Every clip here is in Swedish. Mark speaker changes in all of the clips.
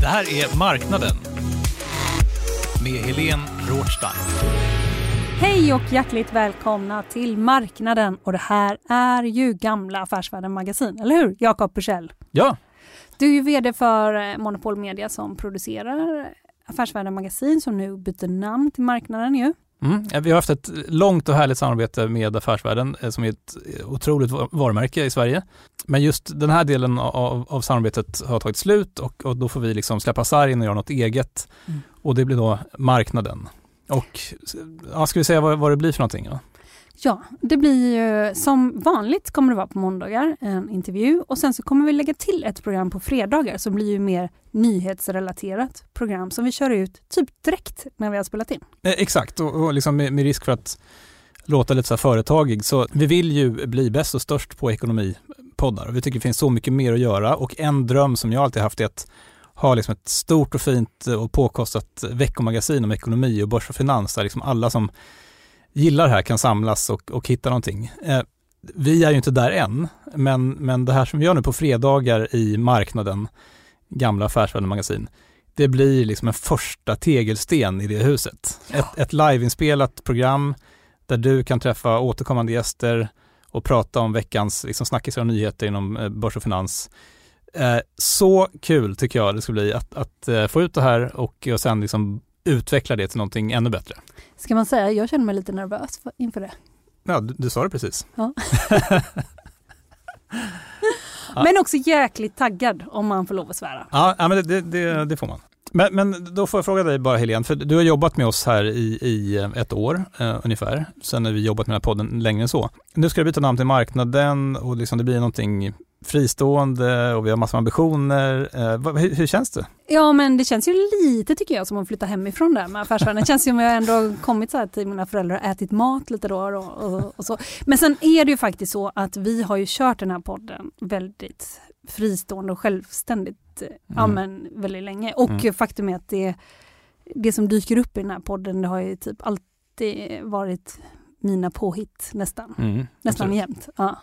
Speaker 1: Det här är Marknaden med Helene Rothstein.
Speaker 2: Hej och hjärtligt välkomna till Marknaden och det här är ju gamla Affärsvärlden Magasin, eller hur Jakob Bursell?
Speaker 1: Ja,
Speaker 2: Du är ju VD för eh, Monopol Media som producerar Affärsvärlden Magasin som nu byter namn till Marknaden ju.
Speaker 1: Mm. vi har haft ett långt och härligt samarbete med Affärsvärlden eh, som är ett otroligt va- varumärke i Sverige. Men just den här delen av, av samarbetet har tagit slut och, och då får vi liksom släppa sargen och göra något eget.
Speaker 2: Mm.
Speaker 1: Och det blir då Marknaden. Och ja, ska vi säga vad, vad det blir för någonting? Ja?
Speaker 2: Ja, det blir ju som vanligt kommer det vara på måndagar en intervju och sen så kommer vi lägga till ett program på fredagar som blir ju mer nyhetsrelaterat program som vi kör ut typ direkt när vi har spelat in.
Speaker 1: Eh, Exakt, och, och liksom med, med risk för att låta lite så här företagig. Så vi vill ju bli bäst och störst på ekonomipoddar. Vi tycker det finns så mycket mer att göra och en dröm som jag alltid haft är att ha liksom ett stort och fint och påkostat veckomagasin om ekonomi och börs och finans där liksom alla som gillar det här kan samlas och, och hitta någonting. Eh, vi är ju inte där än, men, men det här som vi gör nu på fredagar i marknaden, gamla Affärsvärlden magasin, det blir liksom en första tegelsten i det huset. Ett, ett liveinspelat program där du kan träffa återkommande gäster och prata om veckans liksom, snackisar och nyheter inom eh, börs och finans. Eh, så kul tycker jag det ska bli att, att eh, få ut det här och, och sen liksom utveckla det till någonting ännu bättre.
Speaker 2: Ska man säga, jag känner mig lite nervös för, inför det.
Speaker 1: Ja, du, du sa det precis. Ja.
Speaker 2: Men också jäkligt taggad om man får lov att svära.
Speaker 1: Ja, ja men det, det, det får man. Men, men då får jag fråga dig bara Helene, för du har jobbat med oss här i, i ett år eh, ungefär. Sen har vi jobbat med den här podden längre än så. Nu ska du byta namn till marknaden och liksom det blir någonting fristående och vi har massor med ambitioner. Eh, hur, hur känns det?
Speaker 2: Ja men det känns ju lite tycker jag som att flytta hemifrån där med affärsvärlden. Det känns ju som att jag ändå kommit så här till mina föräldrar och ätit mat lite då och, och, och så. Men sen är det ju faktiskt så att vi har ju kört den här podden väldigt fristående och självständigt eh, ja,
Speaker 1: Mm.
Speaker 2: men väldigt länge. Och
Speaker 1: Mm.
Speaker 2: faktum är att det, det som dyker upp i den här podden det har ju typ alltid varit mina påhitt nästan.
Speaker 1: Mm,
Speaker 2: Nästan
Speaker 1: absolut.
Speaker 2: jämt. Ja.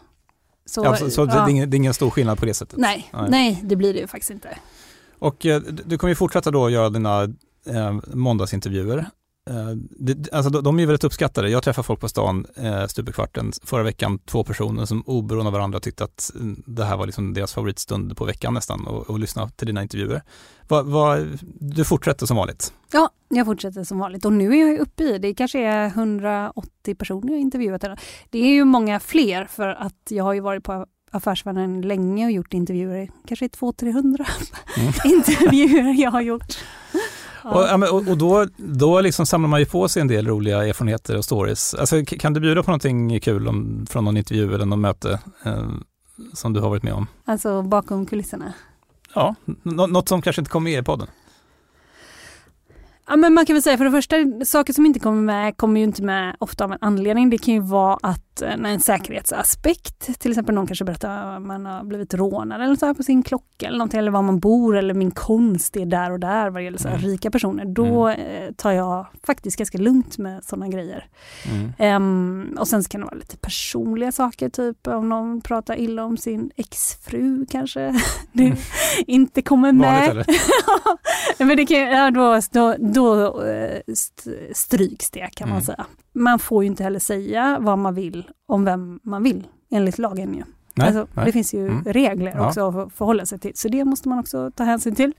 Speaker 2: Så,
Speaker 1: Ja, så så det, är ingen, det är ingen stor skillnad på det sättet?
Speaker 2: Nej,
Speaker 1: Nej.
Speaker 2: nej, det blir det ju faktiskt inte.
Speaker 1: Och eh, du du kommer ju fortsätta då göra dina eh, måndagsintervjuer. Eh, det, alltså de, är väldigt uppskattade. Jag träffar folk på stan eh, stup i kvarten förra veckan, två personer som oberoende av varandra tyckte att mm, det här var liksom deras favoritstund på veckan nästan och, och lyssna till dina intervjuer. Va, va, du fortsätter som vanligt.
Speaker 2: Ja, jag fortsätter som vanligt och nu är jag uppe i, det kanske är 180 personer jag intervjuat. Det är ju många fler för att jag har ju varit på Affärsvärlden länge och gjort intervjuer, kanske 200-300
Speaker 1: Mm.
Speaker 2: intervjuer jag har gjort.
Speaker 1: Och, ja, och, och då, då liksom samlar man ju på sig en del roliga erfarenheter och stories. Alltså, kan du bjuda på någonting kul om, från någon intervju eller något möte eh, som du har varit med om?
Speaker 2: Alltså bakom kulisserna.
Speaker 1: Ja, nå- något som kanske inte kom med i podden.
Speaker 2: Ja, men man kan väl säga för det första, saker som inte kommer med kommer ju inte med ofta av en anledning. Det kan ju vara att eh, en säkerhetsaspekt, till exempel någon kanske berättar att man har blivit rånad eller så här på sin klocka eller någonting, eller var man bor eller min konst är där och där vad det gäller så här
Speaker 1: Mm.
Speaker 2: rika personer. Då eh, tar jag faktiskt ganska lugnt med sådana grejer.
Speaker 1: Mm.
Speaker 2: Ehm, och sen så kan det vara lite personliga saker, typ om någon pratar illa om sin exfru kanske. Det
Speaker 1: Mm.
Speaker 2: inte kommer med.
Speaker 1: Vanligt eller?
Speaker 2: Ja, Men det kan, ja, då, då, då eh, st- stryks det kan man
Speaker 1: Mm.
Speaker 2: säga. Man får ju inte heller säga vad man vill om vem man vill enligt lagen. Ju.
Speaker 1: Nej,
Speaker 2: alltså,
Speaker 1: nej.
Speaker 2: Det finns ju
Speaker 1: Mm.
Speaker 2: regler
Speaker 1: Ja.
Speaker 2: också att förhålla sig till, så det måste man också ta hänsyn till.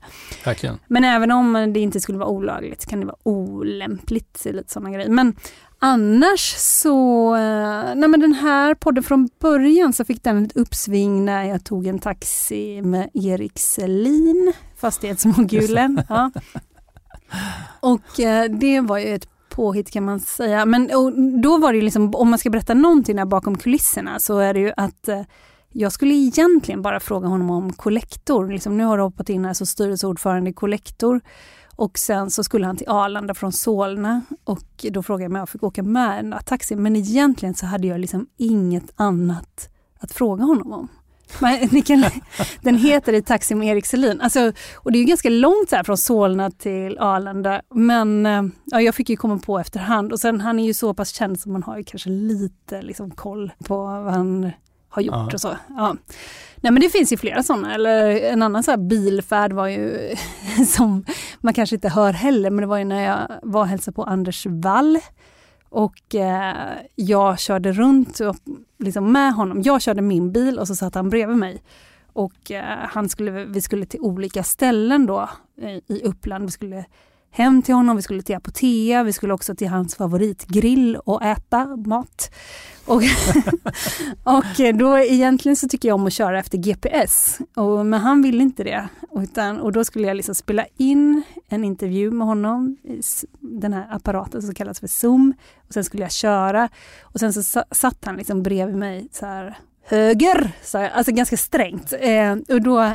Speaker 1: Verkligen.
Speaker 2: Men även om det inte skulle vara olagligt kan det vara olämpligt, lite sådana grejer. Men annars så, eh, nej men den här podden från början så fick den ett uppsving när jag tog en taxi med Erik Selin, fastighetsmogulen. ja. Och eh, det var ju ett påhitt kan man säga. Men och då var det ju liksom, om man ska berätta någonting där bakom kulisserna så är det ju att eh, jag skulle egentligen bara fråga honom om kollektor. Liksom, nu har du hoppat in här som styrelseordförande i kollektor. Och sen så skulle han till Arlanda från Solna och då frågade jag om jag fick åka med en taxi. Men egentligen så hade jag liksom inget annat att fråga honom om. Ni kan, den heter i Taxi med Erik Selin. Alltså, och det är ju ganska långt så här från Solna till Arlanda. Men eh, ja, jag fick ju komma på efterhand. Och sen han är ju så pass känd så man har ju kanske lite liksom, koll på vad han har gjort
Speaker 1: Ja.
Speaker 2: och så. Ja. Nej men det finns ju flera sådana. Eller en annan så här bilfärd var ju som man kanske inte hör heller, men det var ju när jag var och hälsade på Anders Wall. Och eh, jag körde runt och, liksom med honom. Jag körde min bil och så satt han bredvid mig. Och eh, han skulle, vi skulle till olika ställen då i, i Uppland. Vi skulle hem till honom, vi skulle till Apotea, vi skulle också till hans favoritgrill och äta mat. Och, och då egentligen så tycker jag om att köra efter GPS, och, men han ville inte det. Utan, och då skulle jag liksom spela in en intervju med honom, i den här apparaten som kallas för Zoom. Och sen skulle jag köra och sen så satt han liksom bredvid mig så här höger, sa jag, alltså ganska strängt. Eh, och då,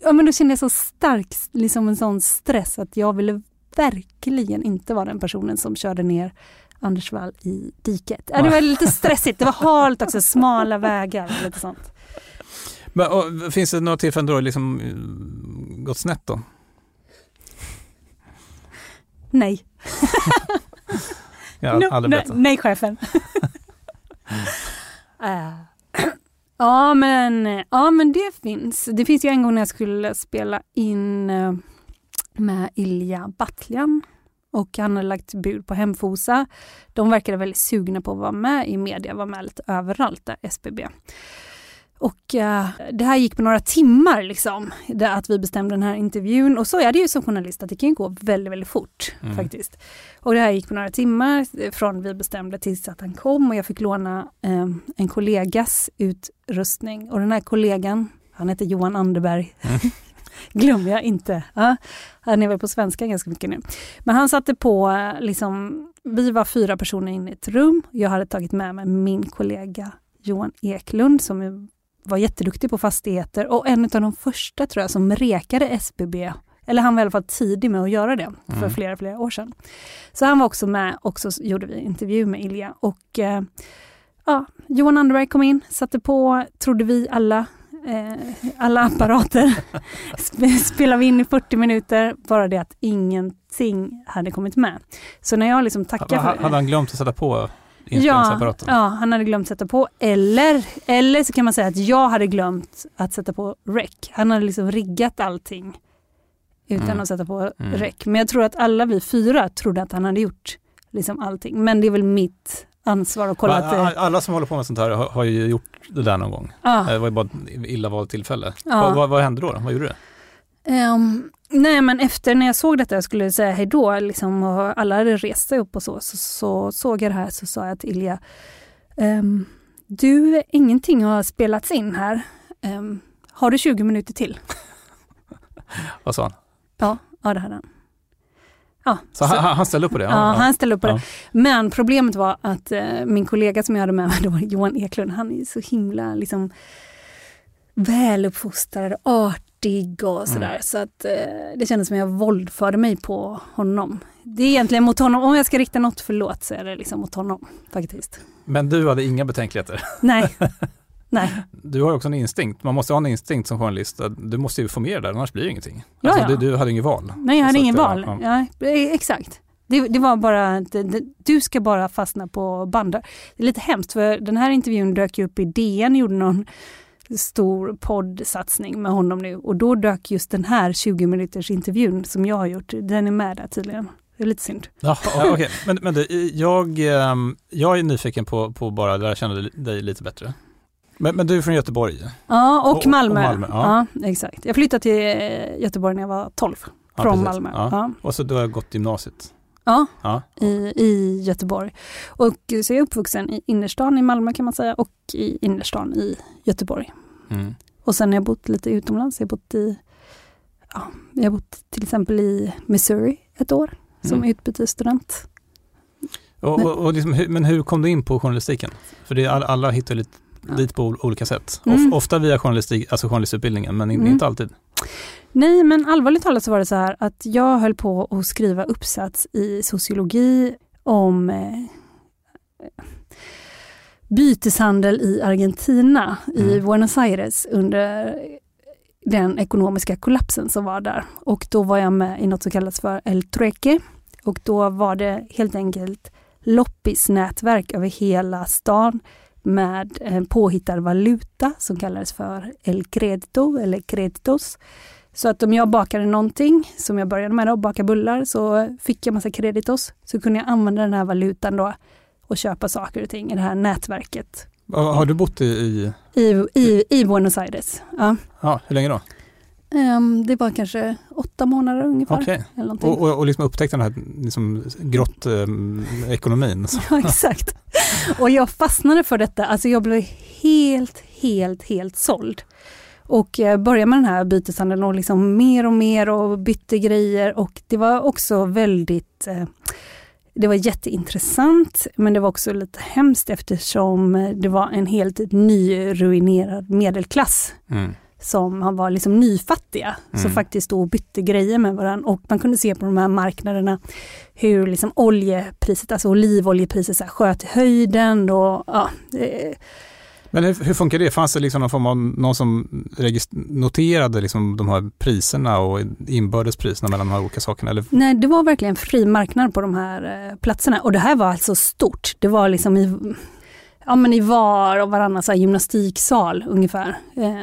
Speaker 2: ja, men då kände jag så stark liksom en sån stress att jag ville verkligen inte vara den personen som körde ner Anders Wall i diket. Det var lite stressigt, det var halt också, smala vägar och lite sånt.
Speaker 1: Men, och, finns det några tillfällen då det liksom eh, gått snett då?
Speaker 2: Nej,
Speaker 1: Ja,
Speaker 2: no,
Speaker 1: aldrig
Speaker 2: nej, chefen. Eh, ja, men, ja men det finns. Det finns ju en gång när jag skulle spela in eh, med Ilja Batljan och han hade lagt bud på Hemfosa. De verkade väldigt sugna på att vara med i media, vara med lite överallt där, SBB. Och eh, det här gick på några timmar liksom, att vi bestämde den här intervjun. Och så är det ju som journalist att det kan ju gå väldigt, väldigt fort
Speaker 1: Mm.
Speaker 2: faktiskt. Och det här gick på några timmar eh, från vi bestämde tills att han kom och jag fick låna eh, en kollegas utrustning. Och den här kollegan, han heter Johan Anderberg,
Speaker 1: Mm.
Speaker 2: glömmer jag inte. Ja, han är väl på svenska ganska mycket nu. Men han satte på, liksom, vi var fyra personer inne i ett rum. Jag hade tagit med mig min kollega Johan Eklund som var jätteduktig på fastigheter och en av de första tror jag som rekade SBB. Eller han var i alla fall tidig med att göra det för
Speaker 1: Mm.
Speaker 2: flera, flera år sedan. Så han var också med och så gjorde vi intervju med Ilja. Och eh, ja, Johan Anderberg kom in, satte på, trodde vi alla, eh, alla apparater. Sp- Spelade vi in i 40 minuter, bara det att ingenting hade kommit med. Så när jag liksom tackade för
Speaker 1: Hade han glömt att sätta på inspelningsapparaten?
Speaker 2: Ja, han hade glömt sätta på. Eller, eller så kan man säga att jag hade glömt att sätta på rec. Han hade liksom riggat allting utan
Speaker 1: Mm.
Speaker 2: att sätta på
Speaker 1: Mm.
Speaker 2: rec. Men jag tror att alla vi fyra trodde att han hade gjort liksom allting. Men det är väl mitt ansvar att kolla
Speaker 1: Va-
Speaker 2: att det...
Speaker 1: a- Alla som håller på med sånt här har, har ju gjort det där någon gång.
Speaker 2: Ja.
Speaker 1: Det var ju bara ett illa valt tillfälle.
Speaker 2: Ja.
Speaker 1: Vad, vad, vad hände då? Vad gjorde du?
Speaker 2: Ehm, nej men efter när jag såg detta, jag skulle säga hej då, liksom, och alla hade rest sig upp och så, så, så såg jag det här så sa jag till Ilja, ehm, du, ingenting har spelats in här. Ehm, har du 20 minuter till?
Speaker 1: Vad sa han?
Speaker 2: Ja, ja det hade han. Ja,
Speaker 1: Så, han, han ställde upp på det?
Speaker 2: ja, han ställde upp på
Speaker 1: Ja.
Speaker 2: det. Men problemet var att eh, min kollega som jag hade med mig då, Johan Eklund, han är så himla liksom väluppfostrad, artig och sådär.
Speaker 1: Mm.
Speaker 2: Så att eh, det kändes som jag våldförde mig på honom. Det är egentligen mot honom, om jag ska rikta något förlåt så är det liksom mot honom faktiskt.
Speaker 1: Men du hade inga betänkligheter?
Speaker 2: Nej, nej.
Speaker 1: Du har ju också en instinkt. Man måste ha en instinkt som journalist. Du måste ju få med det där, annars blir det ingenting.
Speaker 2: Ja,
Speaker 1: alltså,
Speaker 2: ja.
Speaker 1: Du, du hade inget val.
Speaker 2: Nej, jag hade
Speaker 1: att,
Speaker 2: val.
Speaker 1: ja,
Speaker 2: Ja. eh, exakt. Det, det var bara att det, du ska bara fastna på bandar. Det är lite hemskt för den här intervjun dök ju upp i DN, gjorde någon stor poddsatsning med honom nu och då dök just den här 20 minuters intervjun som jag har gjort, den är med där tydligen. Det är lite synd.
Speaker 1: Jaha, ja, okej. Men, men du, jag, ehm, jag är nyfiken på, på bara lära känna dig lite bättre. Men, men du är från Göteborg?
Speaker 2: Ja, och,
Speaker 1: Och- och
Speaker 2: Malmö.
Speaker 1: Malmö, ja.
Speaker 2: ja. exakt. Jag flyttade till eh, Göteborg när jag var 12,
Speaker 1: Ja,
Speaker 2: från
Speaker 1: precis.
Speaker 2: Malmö.
Speaker 1: Ja. Och så du har gått gymnasiet?
Speaker 2: Ja, i, i Göteborg. Och så är jag uppvuxen i innerstan i Malmö kan man säga och i innerstan i Göteborg.
Speaker 1: Mm.
Speaker 2: Och sen har jag bott lite utomlands. Jag har bott i, ja, jag har bott till exempel i Missouri ett år som
Speaker 1: Mm.
Speaker 2: utbytesstudent.
Speaker 1: Och, och, och liksom, men hur kom du in på journalistiken? För det är, alla, alla hittar lite
Speaker 2: Ja.
Speaker 1: dit på ol- olika sätt.
Speaker 2: Mm.
Speaker 1: Of, ofta via journalistik, alltså journalistutbildningen, men
Speaker 2: Mm.
Speaker 1: inte alltid.
Speaker 2: Nej, men allvarligt talat så var det så här att jag höll på att skriva uppsats i sociologi om eh, byteshandel i Argentina, i
Speaker 1: Mm.
Speaker 2: Buenos Aires under den ekonomiska kollapsen som var där. Och då var jag med i något som kallas för El Trueque och då var det helt enkelt loppisnätverk över hela stan med en påhittad valuta som kallades för El Credito eller Creditos. Så att om jag bakade någonting, som jag började med att baka bullar, så fick jag massa kreditos. Så kunde jag använda den här valutan då och köpa saker och ting i det här nätverket.
Speaker 1: Har du bott i?
Speaker 2: I, i, i Buenos Aires. Ja.
Speaker 1: ja, hur länge då?
Speaker 2: Um, det var kanske åtta månader ungefär.
Speaker 1: Okay. och, och, och liksom upptäckte den här liksom, grottekonomin. Um,
Speaker 2: ja, exakt. Och jag fastnade för detta. Alltså jag blev helt, helt, helt såld. Och eh, började med den här byteshandeln och liksom mer och mer och bytte grejer och det var också väldigt eh, det var jätteintressant men det var också lite hemskt eftersom det var en helt nyruinerad medelklass. Mm som var liksom nyfattiga, mm. som faktiskt då bytte grejer med varandra. Och man kunde se på de här marknaderna hur liksom oljepriset, alltså olivoljepriset så här, sköt i höjden. Och, ja,
Speaker 1: men hur, hur, funkar det? Fanns det liksom någon form av någon som noterade liksom de här priserna och inbördespriserna mellan de här olika sakerna? Eller?
Speaker 2: Nej, det var verkligen fri marknad på de här eh, platserna och det här var alltså stort. Det var liksom i ja, men i var och varannan så gymnastiksal ungefär. Eh,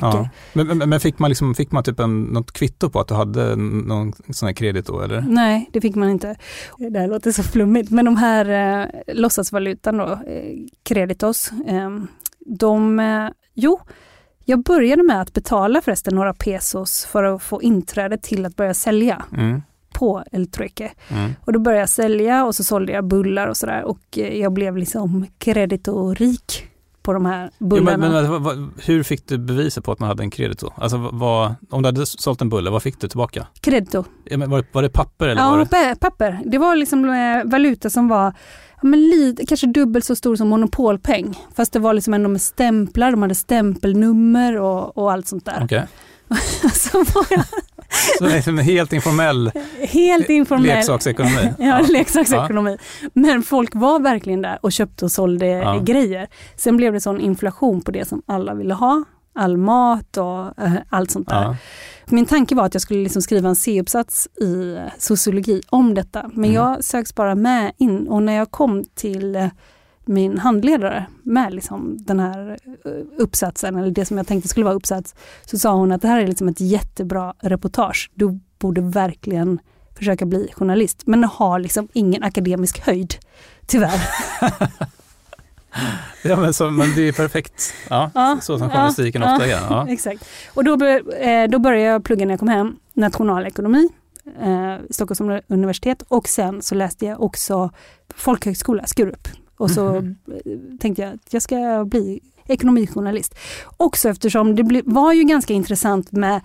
Speaker 2: ja.
Speaker 1: men, men, fick man, liksom, fick man typ en, något kvitto på att du hade någon sån här kredit då eller?
Speaker 2: Nej, det fick man inte. Det här låter så flummigt, men de här eh, låtsasvalutan då, eh, kreditos, eh, de, eh, jo, jag började med att betala förresten några pesos för att få inträde till att börja sälja. Mm på El Trueque. Mm. Och då började jag sälja och så sålde jag bullar och sådär och eh, jag blev liksom kreditorik på de här bullarna.
Speaker 1: Ja, men, men, hur fick du beviset på att man hade en kredito? Alltså vad, om du hade sålt en bulle, vad fick du tillbaka?
Speaker 2: Kredito.
Speaker 1: Ja, var, var det papper? Eller
Speaker 2: ja,
Speaker 1: var
Speaker 2: det? papper. Det var liksom eh, valuta som var men lite, kanske dubbelt så stor som monopolpeng. Fast det var liksom ändå med stämplar, de hade stämpelnummer och, och allt sånt där.
Speaker 1: Okay. så var jag liksom helt informell,
Speaker 2: helt informell
Speaker 1: leksaksekonomi.
Speaker 2: ja, ja, leksaksekonomi. Men folk var verkligen där och köpte och sålde ja. grejer. Sen blev det sån inflation på det som alla ville ha. All mat och äh, allt sånt där. Ja. Min tanke var att jag skulle liksom skriva en C-uppsats i eh, sociologi om detta. Men mm. jag söks bara med in och när jag kom till eh, min handledare med liksom den här eh, uppsatsen, eller det som jag tänkte skulle vara uppsats, så sa hon att det här är liksom ett jättebra reportage. Du borde verkligen försöka bli journalist, men har liksom ingen akademisk höjd, tyvärr.
Speaker 1: ja, men, så, men det är perfekt, ja, ja så som journalistiken ja, ofta är. Ja.
Speaker 2: Exakt. Och då, eh, då började jag plugga när jag kom hem, nationalekonomi, eh, Stockholms universitet och sen så läste jag också folkhögskola, Skurup, och så mm. tänkte jag att jag ska bli ekonomijournalist. Också eftersom det var ju ganska intressant med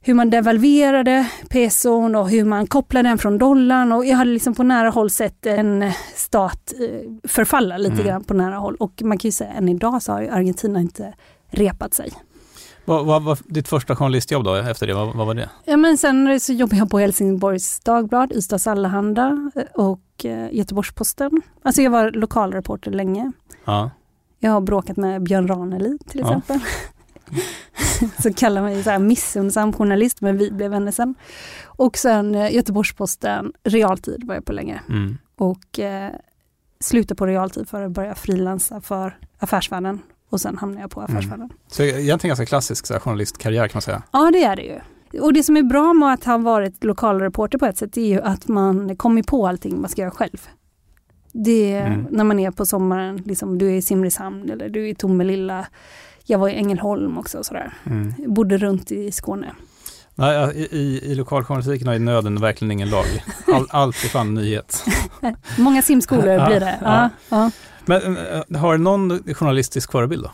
Speaker 2: hur man devalverade peson och hur man kopplade den från dollarn och jag hade liksom på nära håll sett en stat eh, förfalla lite mm. grann på nära håll och man kan ju säga än idag så har Argentina inte repat sig.
Speaker 1: Vad var ditt första journalistjobb då efter det? Vad, vad, var det?
Speaker 2: Ja, men sen så jobbade jag på Helsingborgs Dagblad, Ystads Allehanda eh, och eh, Göteborgs-Posten. Alltså jag var lokalreporter länge. Ja. Jag har bråkat med Björn Ranelid till exempel. Ja. så kallar mig så här missunnsam journalist, men vi blev vänner sen. Och sen eh, Göteborgs-Posten, realtid var jag på länge. Mm. Och eh, slutade på realtid för att börja frilansa för Affärsvärlden och sen hamnade jag på mm. Affärsvärlden. Mm.
Speaker 1: Så egentligen ganska klassisk så här, journalistkarriär kan man säga?
Speaker 2: Ja det är det ju. Och det som är bra med att ha varit lokalreporter på ett sätt är ju att man kommer på allting man ska göra själv. Det är mm. när man är på sommaren, liksom, du är i Simrishamn eller du är i Tomelilla. Jag var i Ängelholm också och sådär. Mm. Bodde runt i Skåne.
Speaker 1: Nej, i, i lokaljournalistiken är nöden verkligen ingen lag. All, allt är fan nyhet.
Speaker 2: Många simskolor blir det. Ja, ja.
Speaker 1: Men eh, har du någon journalistisk förebild då?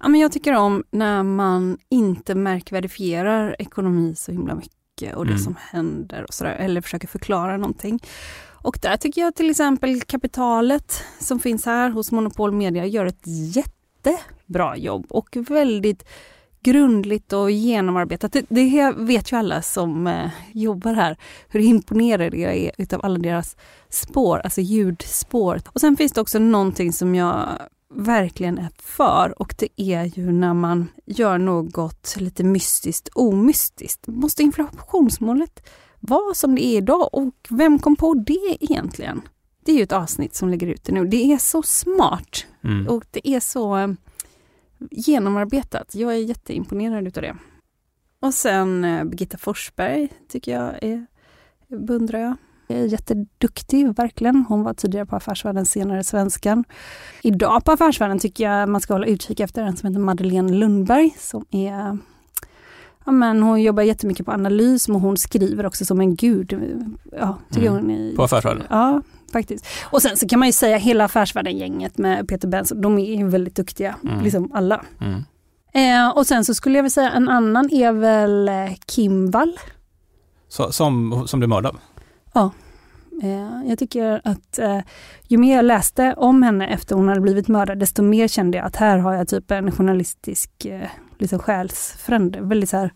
Speaker 2: Ja, men jag tycker om när man inte märkvärdifierar ekonomi så himla mycket och det mm. som händer och sådär, eller försöker förklara någonting. Och där tycker jag till exempel kapitalet som finns här hos Monopol Media gör ett jättebra jobb och väldigt grundligt och genomarbetat. Det, det vet ju alla som eh, jobbar här, hur imponerade jag är utav alla deras spår, alltså ljudspår. Och sen finns det också någonting som jag verkligen är för och det är ju när man gör något lite mystiskt omystiskt. Måste inflationsmålet vara som det är idag och vem kom på det egentligen? det är ju ett avsnitt som ligger ute nu. Det är så smart
Speaker 1: Mm.
Speaker 2: och det är så eh, genomarbetat. Jag är jätteimponerad utav det. Och sen eh, Birgitta Forsberg tycker jag är, beundrar jag. Jätteduktig, verkligen. Hon var tidigare på Affärsvärlden, senare Svenskan. Idag på Affärsvärlden tycker jag man ska hålla utkik efter en som heter Madeleine Lundberg som är Ja, men hon jobbar jättemycket på analys men hon skriver också som en gud. Ja, tycker
Speaker 1: Mm.
Speaker 2: hon är
Speaker 1: På Affärsvärlden?
Speaker 2: Ja, faktiskt. Och sen så kan man ju säga hela Affärsvärlden-gänget med Peter Benson, de är ju väldigt duktiga,
Speaker 1: Mm.
Speaker 2: liksom alla.
Speaker 1: Mm.
Speaker 2: Eh, och sen så skulle jag väl säga en annan är väl eh, Kim Wall.
Speaker 1: Så, som, som blev mördad?
Speaker 2: Eh, Eh, jag tycker att eh, ju mer jag läste om henne efter hon hade blivit mördad, desto mer kände jag att här har jag typ en journalistisk liksom själsfrände, väldigt så här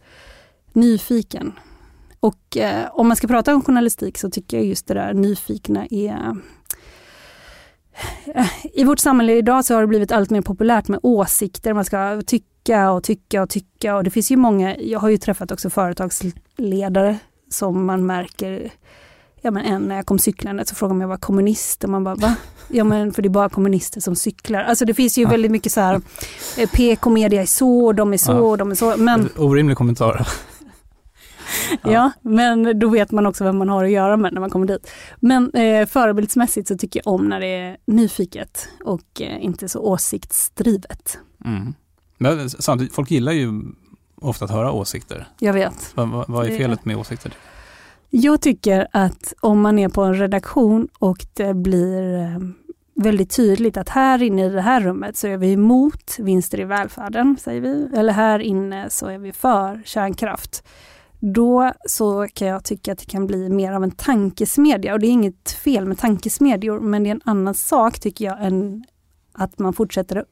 Speaker 2: nyfiken. Och om man ska prata om journalistik så tycker jag just det där nyfikna är i vårt samhälle idag så har det blivit allt mer populärt med åsikter, man ska tycka och tycka och tycka. Och det finns ju många, jag har ju träffat också företagsledare som man märker Ja men en när jag kom cyklande så frågade man om jag var kommunist och man bara va? Ja men för det är bara kommunister som cyklar. Alltså det finns ju
Speaker 1: Ja.
Speaker 2: väldigt mycket så här eh, PK-media är så, de är så,
Speaker 1: Ja.
Speaker 2: de är så. Men,
Speaker 1: Orimlig kommentar.
Speaker 2: ja. men då vet man också vem man har att göra med när man kommer dit. Men eh, förebildsmässigt så tycker jag om när det är nyfiket och eh, inte så åsiktsdrivet.
Speaker 1: Mm. Men samtidigt, folk gillar ju ofta att höra åsikter.
Speaker 2: Jag vet.
Speaker 1: Vad, vad, vad är felet med åsikter?
Speaker 2: Jag tycker att om man är på en redaktion och det blir eh, väldigt tydligt att här inne i det här rummet så är vi emot vinster i välfärden, säger vi. Eller här inne så är vi för kärnkraft. Då så kan jag tycka att det kan bli mer av en tankesmedja och det är inget fel med tankesmedjor men det är en annan sak tycker jag än att man fortsätter att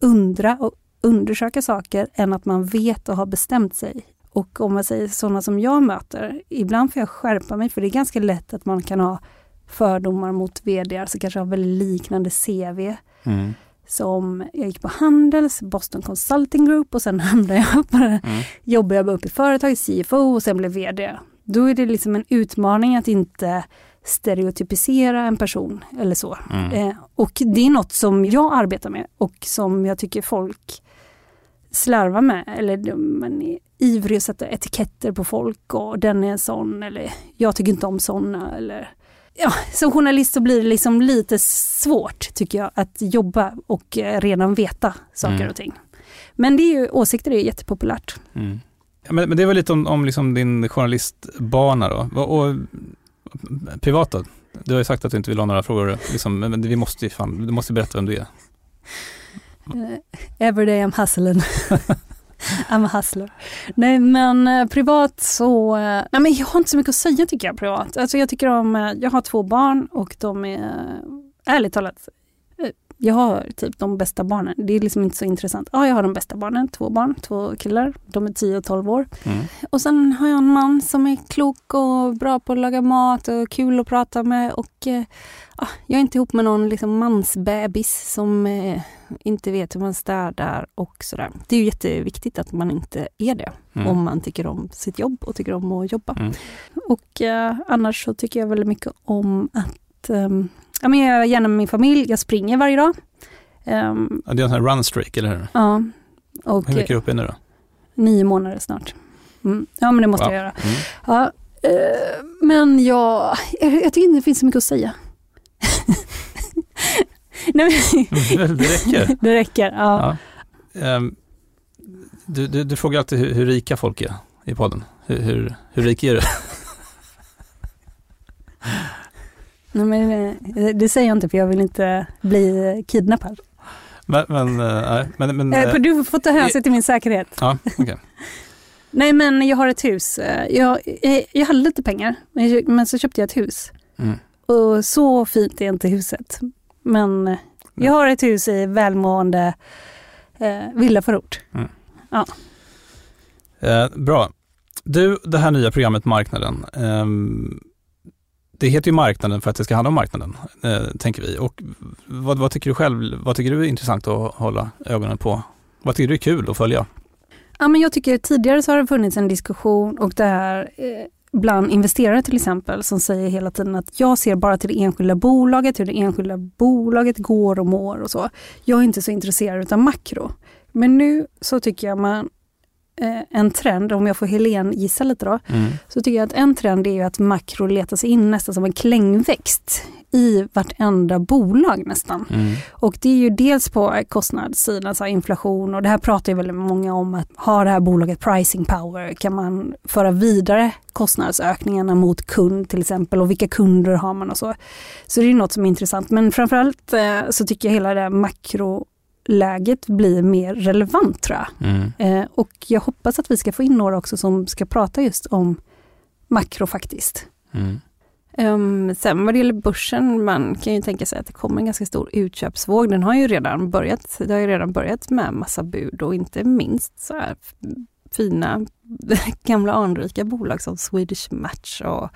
Speaker 2: undra och undersöka saker än att man vet och har bestämt sig. Och om man säger sådana som jag möter, ibland får jag skärpa mig för det är ganska lätt att man kan ha fördomar mot vd, som kanske har väldigt liknande CV.
Speaker 1: Mm.
Speaker 2: Som jag gick på Handels, Boston Consulting Group och sen hamnade jag på.
Speaker 1: Mm.
Speaker 2: jobbade jag upp i företaget, CFO och sen blev vd. Då är det liksom en utmaning att inte stereotypisera en person eller så.
Speaker 1: Mm.
Speaker 2: Eh, och det är något som jag arbetar med och som jag tycker folk slarvar med. Eller man är ivrig att sätta etiketter på folk och den är en sån eller jag tycker inte om såna. Eller, ja, som journalist så blir det liksom lite svårt tycker jag att jobba och eh, redan veta saker
Speaker 1: Mm.
Speaker 2: och ting. Men det är ju, åsikter är jättepopulärt.
Speaker 1: Mm. Men, men det var lite om, om liksom din journalistbana då. Och, och privat då? Du har ju sagt att du inte vill ha några frågor, liksom, men vi måste ju fan, du måste berätta vem du är.
Speaker 2: Eh, Everyday I'm hustling. I'm a hustler. Nej men eh, privat så, eh, nej men jag har inte så mycket att säga tycker jag privat. Alltså jag tycker om, jag har två barn och de är, ärligt talat, jag har typ de bästa barnen. Det är liksom inte så intressant. Ja, jag har de bästa barnen, två barn, två killar. De är 10 och 12 år.
Speaker 1: Mm.
Speaker 2: Och sen har jag en man som är klok och bra på att laga mat och kul att prata med. Och eh, ja, Jag är inte ihop med någon liksom mansbebis som eh, inte vet hur man städar och sådär. Det är ju jätteviktigt att man inte är det
Speaker 1: Mm.
Speaker 2: om man tycker om sitt jobb och tycker om att jobba.
Speaker 1: Mm.
Speaker 2: Och eh, annars så tycker jag väldigt mycket om att ehm, ja, men jag är gärna med min familj, jag springer varje dag. Ehm,
Speaker 1: Ja, det är en sån här run streak, eller hur?
Speaker 2: ja, och
Speaker 1: Hur mycket är du uppe i nu då?
Speaker 2: nio månader snart. Mm. Ja men det måste
Speaker 1: Wow.
Speaker 2: jag göra.
Speaker 1: Mm.
Speaker 2: Ja, eh, men jag, jag, tycker inte det finns så mycket att säga. Nej, men,
Speaker 1: Det räcker.
Speaker 2: det räcker. Ja.
Speaker 1: Ja. Ehm, du, du, du frågar alltid hur, hur rika folk är i podden. Hur, hur, hur rik är du?
Speaker 2: Nej, men, eh, det säger jag inte för jag vill inte bli kidnappad.
Speaker 1: Men, men, eh, nej, men, men
Speaker 2: Eh,
Speaker 1: eh,
Speaker 2: du får ta hänsyn till min säkerhet.
Speaker 1: ja, okej.
Speaker 2: Nej men jag har ett hus. Eh, Jag, eh, jag hade lite pengar men jag- så köpte jag ett hus.
Speaker 1: Mm.
Speaker 2: Och så fint är inte huset. Men eh, jag har ett hus i välmående eh, villaförort.
Speaker 1: Eh, bra. Du, det här nya programmet Marknaden. ehm, det heter ju Marknaden för att det ska handla om marknaden, eh, tänker vi. Och vad, vad tycker du själv, vad tycker du är intressant att hålla ögonen på? Vad tycker du är kul att följa?
Speaker 2: Ja, men jag tycker tidigare så har det funnits en diskussion och det här, eh, bland investerare till exempel som säger hela tiden att jag ser bara till det enskilda bolaget, hur det enskilda bolaget går och mår och så. Jag är inte så intresserad av makro. Men nu så tycker jag man en trend, om jag får Helen gissa lite då,
Speaker 1: Mm.
Speaker 2: så tycker jag att en trend är ju att makro letar sig in nästan som en klängväxt i vartenda bolag nästan.
Speaker 1: Mm.
Speaker 2: Och det är ju dels på kostnadssidan, alltså inflation och det här pratar ju väldigt många om att har det här bolaget pricing power, kan man föra vidare kostnadsökningarna mot kund till exempel och vilka kunder har man och så. Så det är något som är intressant men framförallt eh, så tycker jag hela det här makroläget blir mer relevant tror jag.
Speaker 1: Mm.
Speaker 2: Eh, och jag hoppas att vi ska få in några också som ska prata just om makro faktiskt.
Speaker 1: Mm.
Speaker 2: Um, sen vad det gäller börsen, man kan ju tänka sig att det kommer en ganska stor utköpsvåg. Den har ju redan börjat, det har ju redan börjat med massa bud och inte minst så här fina gamla anrika bolag som Swedish Match och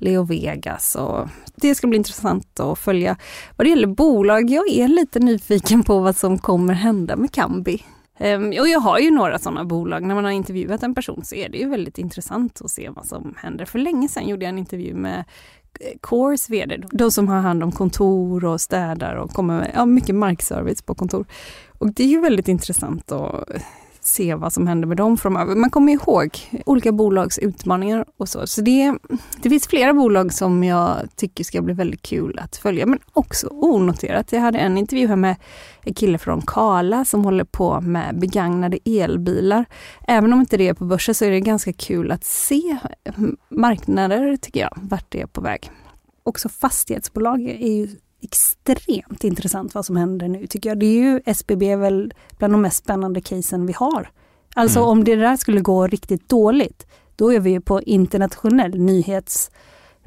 Speaker 2: Leo Vegas. Och det ska bli intressant att följa. Vad det gäller bolag, jag är lite nyfiken på vad som kommer hända med Kambi. Ehm, och jag har ju några sådana bolag. När man har intervjuat en person så är det ju väldigt intressant att se vad som händer. För länge sedan gjorde jag en intervju med eh, Coors VD, de som har hand om kontor och städar och kommer med ja, mycket markservice på kontor. Och det är ju väldigt intressant att se vad som händer med dem framöver. Man kommer ihåg olika bolags utmaningar och så. Så det, det finns flera bolag som jag tycker ska bli väldigt kul att följa, men också onoterat. Jag hade en intervju här med en kille från Kala som håller på med begagnade elbilar. Även om inte det är på börsen så är det ganska kul att se marknader, tycker jag, vart det är på väg. Också fastighetsbolag är ju extremt intressant vad som händer nu tycker jag. Det är ju SBB är väl bland de mest spännande casen vi har. Alltså
Speaker 1: Mm.
Speaker 2: om det där skulle gå riktigt dåligt, då är vi ju på internationell nyhets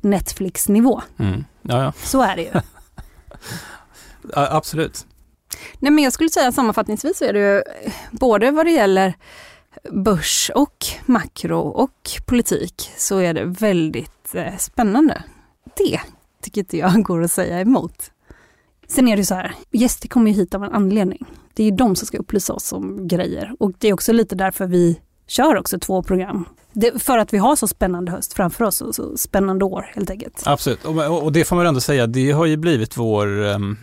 Speaker 2: Netflix-nivå.
Speaker 1: Mm. Ja, ja.
Speaker 2: Så är det ju.
Speaker 1: Absolut.
Speaker 2: Nej, men jag skulle säga sammanfattningsvis så är det ju både vad det gäller börs och makro och politik så är det väldigt eh, spännande. Det tycker inte jag går att säga emot. Sen är det så här, gäster kommer ju hit av en anledning. Det är ju de som ska upplysa oss om grejer och det är också lite därför vi kör också två program. Det, för att vi har så spännande höst framför oss och så spännande år helt enkelt.
Speaker 1: Absolut, och, och det får man ändå säga, det har ju blivit vår, ehm,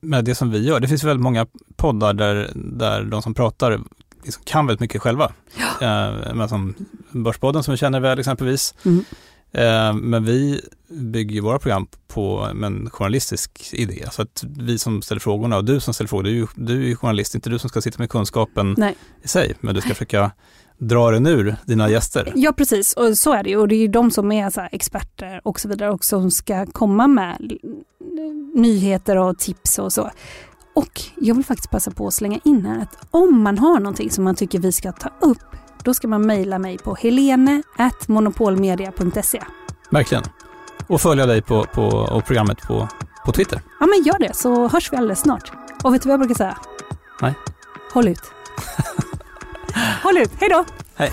Speaker 1: med det som vi gör, det finns väldigt många poddar där, där de som pratar liksom kan väldigt mycket själva. Eh, men som Börspodden som vi känner väl exempelvis.
Speaker 2: Mm.
Speaker 1: Eh, men vi bygger våra program på en journalistisk idé. Så att vi som ställer frågorna och du som ställer frågor, du är ju, du är ju journalist, inte du som ska sitta med kunskapen
Speaker 2: Nej.
Speaker 1: i sig, men du ska försöka dra den ur dina gäster.
Speaker 2: Ja precis, och så är det ju. Och det är ju de som är så experter och så vidare och som ska komma med nyheter och tips och så. Och jag vill faktiskt passa på att slänga in här att om man har någonting som man tycker vi ska ta upp, då ska man mejla mig på helene.monopolmedia.se.
Speaker 1: Verkligen. Och följa dig på, på, och programmet på, på Twitter.
Speaker 2: Ja men gör det så hörs vi alldeles snart. Och vet du vad jag brukar säga?
Speaker 1: Nej.
Speaker 2: Håll ut. Håll ut, hej då!
Speaker 1: Hej.